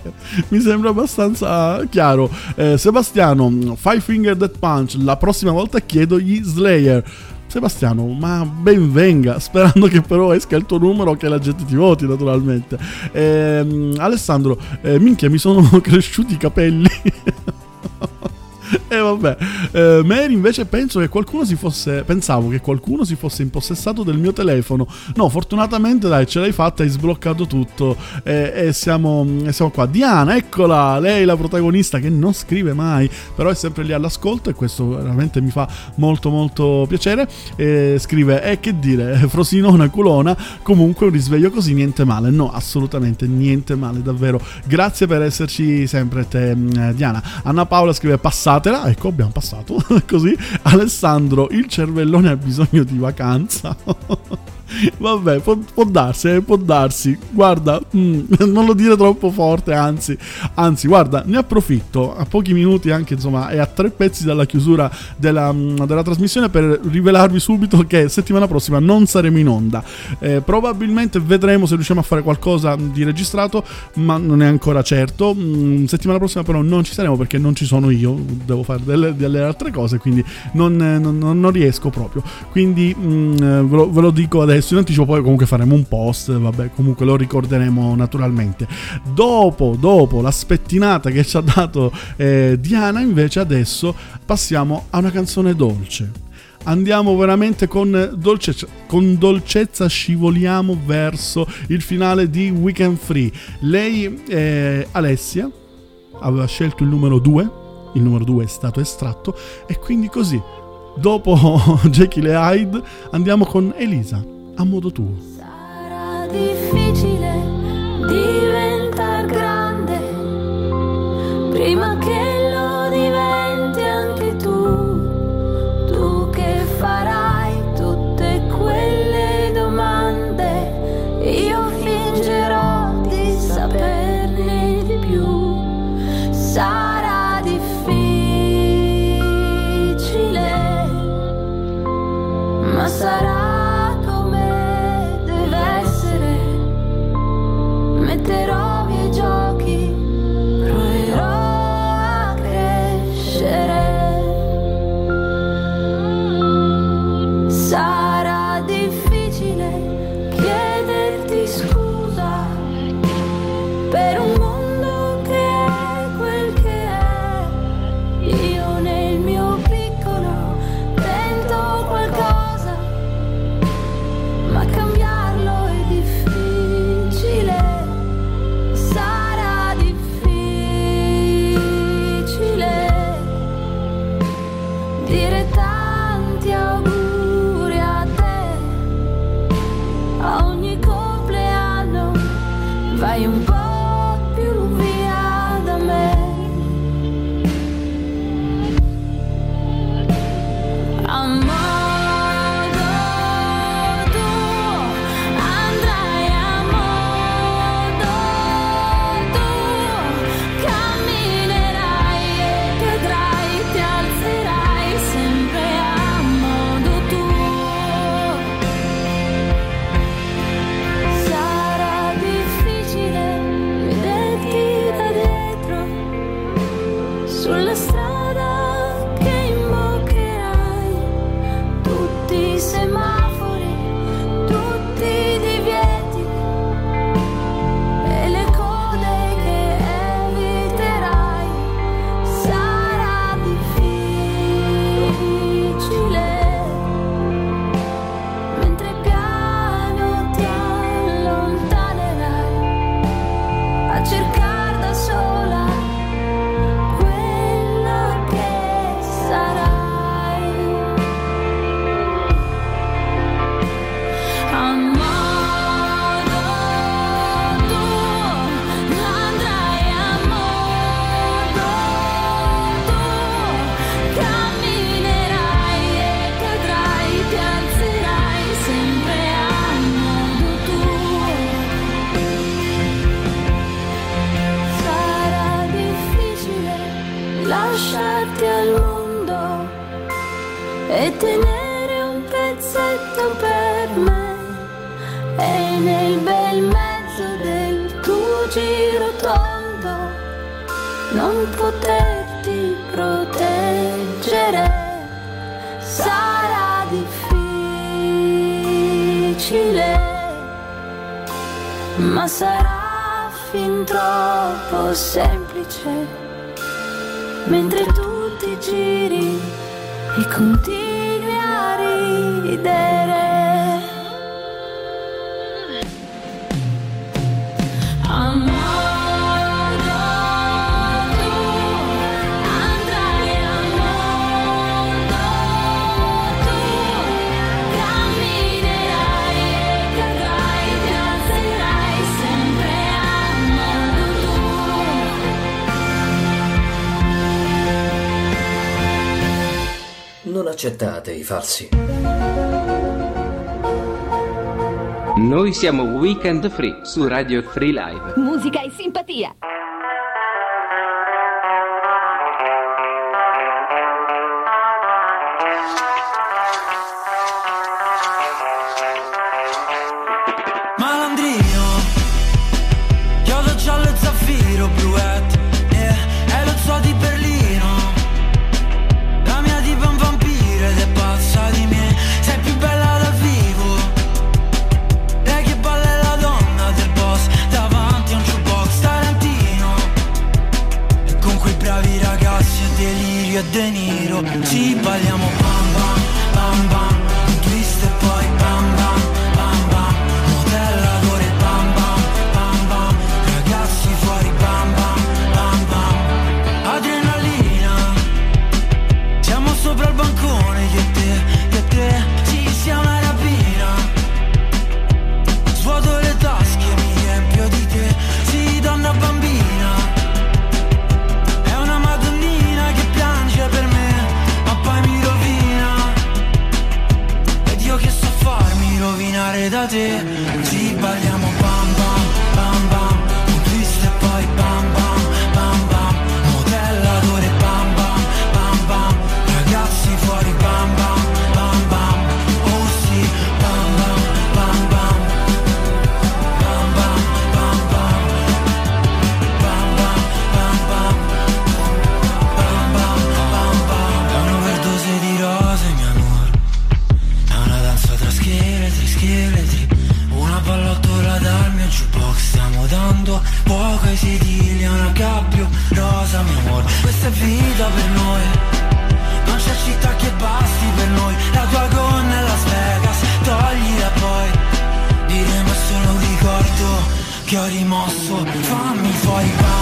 Speaker 4: mi sembra abbastanza chiaro. Eh, Sebastiano, Five Finger Death Punch. La prossima volta chiedo gli Slayer. Sebastiano, ma ben venga, sperando che però esca il tuo numero che la gente ti voti naturalmente. Ehm, Alessandro, eh, minchia mi sono cresciuti i capelli. E vabbè, eh, Mary invece penso che qualcuno si fosse. Pensavo che qualcuno si fosse impossessato del mio telefono. No, fortunatamente, dai, ce l'hai fatta, hai sbloccato tutto. E, e siamo, e siamo qua. Diana, eccola, lei la protagonista che non scrive mai, però è sempre lì all'ascolto e questo veramente mi fa molto molto piacere. E scrive: E che dire, Frosinona, culona. Comunque un risveglio così, niente male. No, assolutamente niente male, davvero. Grazie per esserci sempre, te, mm, Diana. Anna Paola scrive: Passatela. Ecco, abbiamo passato. Così. Alessandro, il cervellone ha bisogno di vacanza. Vabbè, può, può darsi, eh, può darsi. Guarda, mm, non lo dire troppo forte, anzi, anzi, guarda, ne approfitto a pochi minuti, anche insomma, e a tre pezzi dalla chiusura della, mm, della trasmissione per rivelarvi subito che settimana prossima non saremo in onda. Eh, probabilmente vedremo se riusciamo a fare qualcosa di registrato, ma non è ancora certo. Mm, settimana prossima, però, non ci saremo perché non ci sono io, devo fare delle, delle altre cose, quindi non, non- non- non riesco proprio. Quindi mm, ve, lo, ve lo dico adesso in anticipo, poi comunque faremo un post, vabbè, comunque lo ricorderemo naturalmente. Dopo, dopo la spettinata che ci ha dato eh, Diana, invece adesso passiamo a una canzone dolce. Andiamo veramente con dolcezza, con dolcezza scivoliamo verso il finale di Weekend Free. Lei, eh, Alessia, aveva scelto il numero 2, il numero 2 è stato estratto e quindi così, dopo Jekyll e Hyde, andiamo con Elisa, a modo tuo.
Speaker 18: Sarà difficile diventare
Speaker 10: accettate i falsi.
Speaker 19: Noi siamo Weekend Free su Radio Free Live.
Speaker 12: Musica e simpatia.
Speaker 18: Per noi. Non c'è città che basti per noi. La tua gonna è Las Vegas Toglila poi. Diremo solo un ricordo che ho rimosso. Fammi fuori bam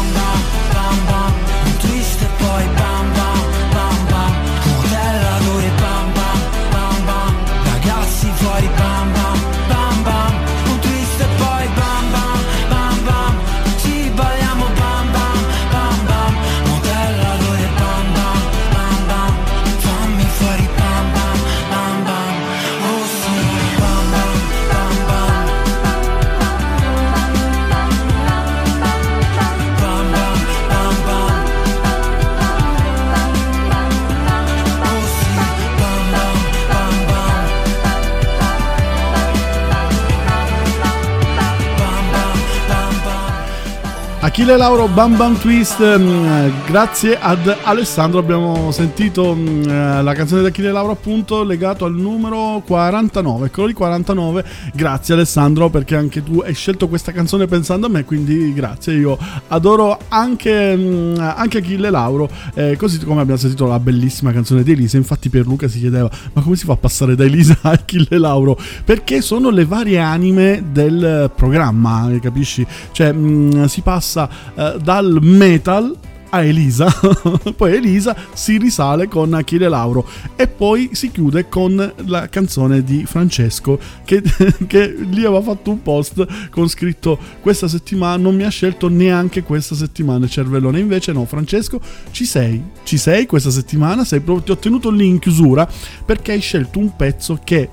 Speaker 4: Achille Lauro Bam Bam Twist, mm, grazie ad Alessandro abbiamo sentito mm, eh, la canzone di Achille Lauro appunto legato al numero 49, eccolo lì 49, grazie Alessandro perché anche tu hai scelto questa canzone pensando a me, quindi grazie, io adoro anche, mm, anche Achille Lauro, eh, così come abbiamo sentito la bellissima canzone di Elisa, infatti Pierluca si chiedeva ma come si fa a passare da Elisa a Achille Lauro? Perché sono le varie anime del programma, capisci? Cioè mm, si passa eh, dal metal a Elisa, poi Elisa si risale con Achille Lauro e poi si chiude con la canzone di Francesco che, che lì aveva fatto un post con scritto questa settimana non mi ha scelto neanche questa settimana cervellone. Invece no Francesco ci sei? Ci sei questa settimana? Sei ti ho tenuto lì in chiusura perché hai scelto un pezzo che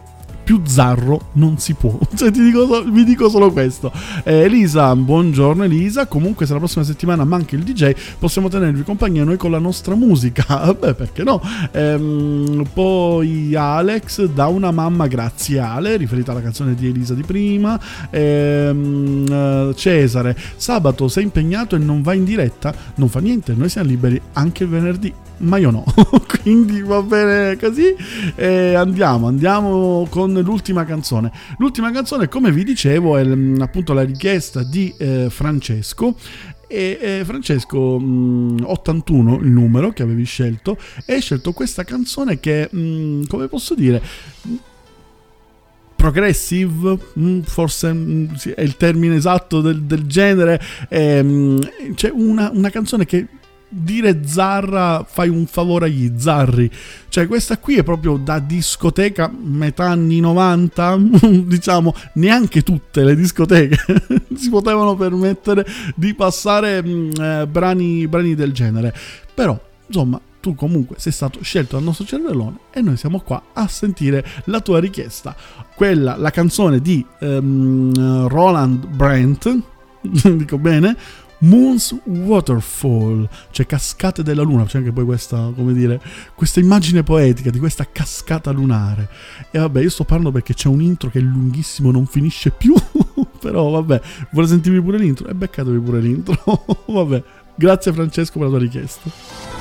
Speaker 4: più zarro non si può. Cioè, ti dico, so- vi dico solo questo. Eh, Elisa, buongiorno Elisa. Comunque, se la prossima settimana manca il DJ, possiamo tenervi compagnia noi con la nostra musica. Beh, perché no? Ehm, poi Alex, da una mamma graziale, riferita alla canzone di Elisa di prima. Ehm, eh, Cesare, sabato sei impegnato e non vai in diretta? Non fa niente, noi siamo liberi anche il venerdì ma io no. Quindi va bene così. E andiamo, andiamo con l'ultima canzone. L'ultima canzone, come vi dicevo, è mm, appunto la richiesta di eh, Francesco. E eh, Francesco mm, 81 il numero che avevi scelto e hai scelto questa canzone che mm, come posso dire progressive, forse è il termine esatto del, del genere. Ehm, c'è una, una canzone che dire zarra fai un favore agli zarri. Cioè, questa qui è proprio da discoteca metà anni 90, diciamo, neanche tutte le discoteche si potevano permettere di passare mm, eh, brani, brani del genere. Però, insomma, tu comunque sei stato scelto dal nostro cervellone e noi siamo qua a sentire la tua richiesta. Quella, la canzone di ehm, Roland Brandt, dico bene, Moon's Waterfall, cioè cascate della luna, c'è anche poi questa, come dire, questa immagine poetica di questa cascata lunare. E vabbè, io sto parlando perché c'è un intro che è lunghissimo, non finisce più, però vabbè, vuole sentirvi pure l'intro? E beccatevi pure l'intro, vabbè. Grazie Francesco per la tua richiesta.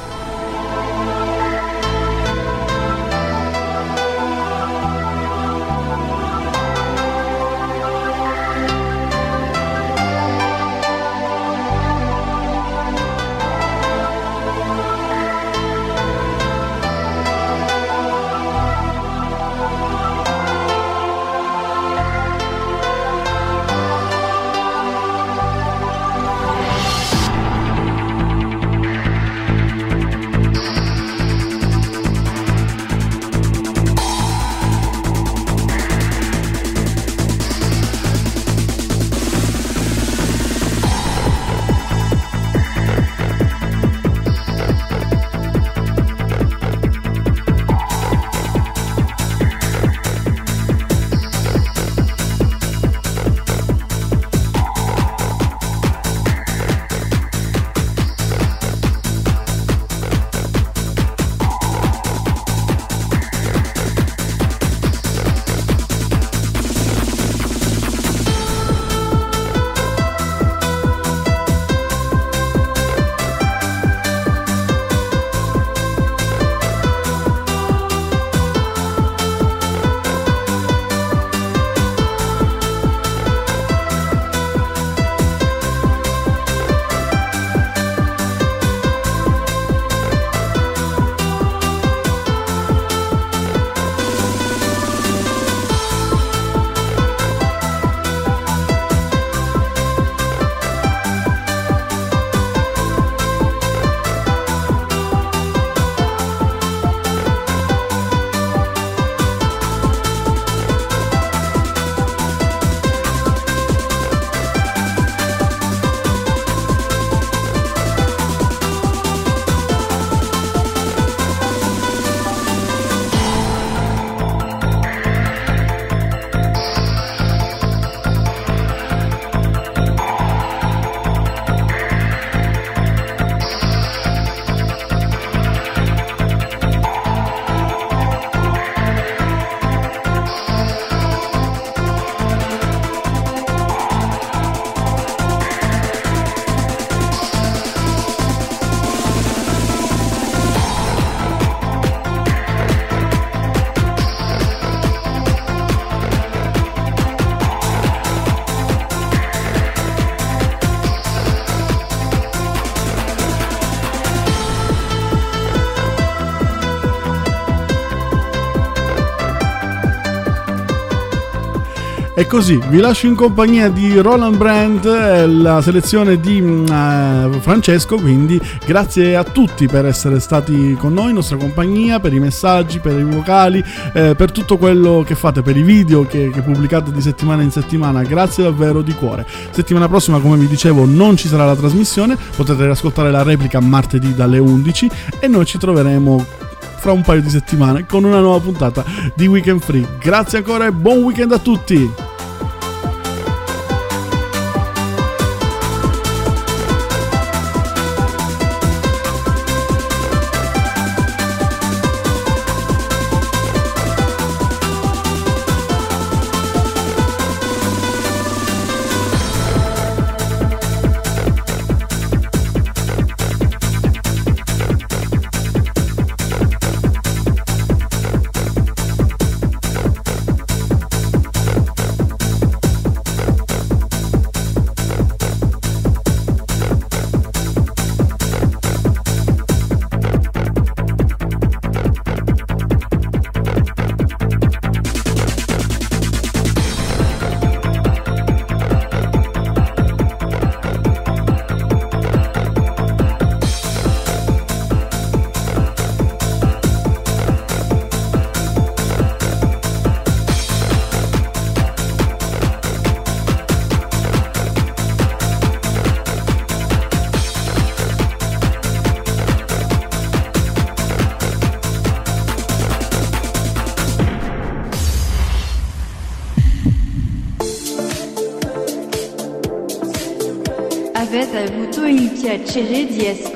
Speaker 4: E così vi lascio in compagnia di Roland Brandt, eh, la selezione di eh, Francesco. Quindi grazie a tutti per essere stati con noi, in nostra compagnia, per i messaggi, per i vocali, eh, per tutto quello che fate, per i video che, che pubblicate di settimana in settimana. Grazie davvero di cuore. Settimana prossima, come vi dicevo, non ci sarà la trasmissione, potete ascoltare la replica martedì dalle 11 e noi ci troveremo fra un paio di settimane con una nuova puntata di Weekend Free. Grazie ancora e buon weekend a tutti!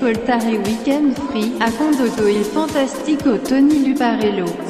Speaker 20: Di ascoltare Weekend Free a condotto il fantastico Tony Luparello.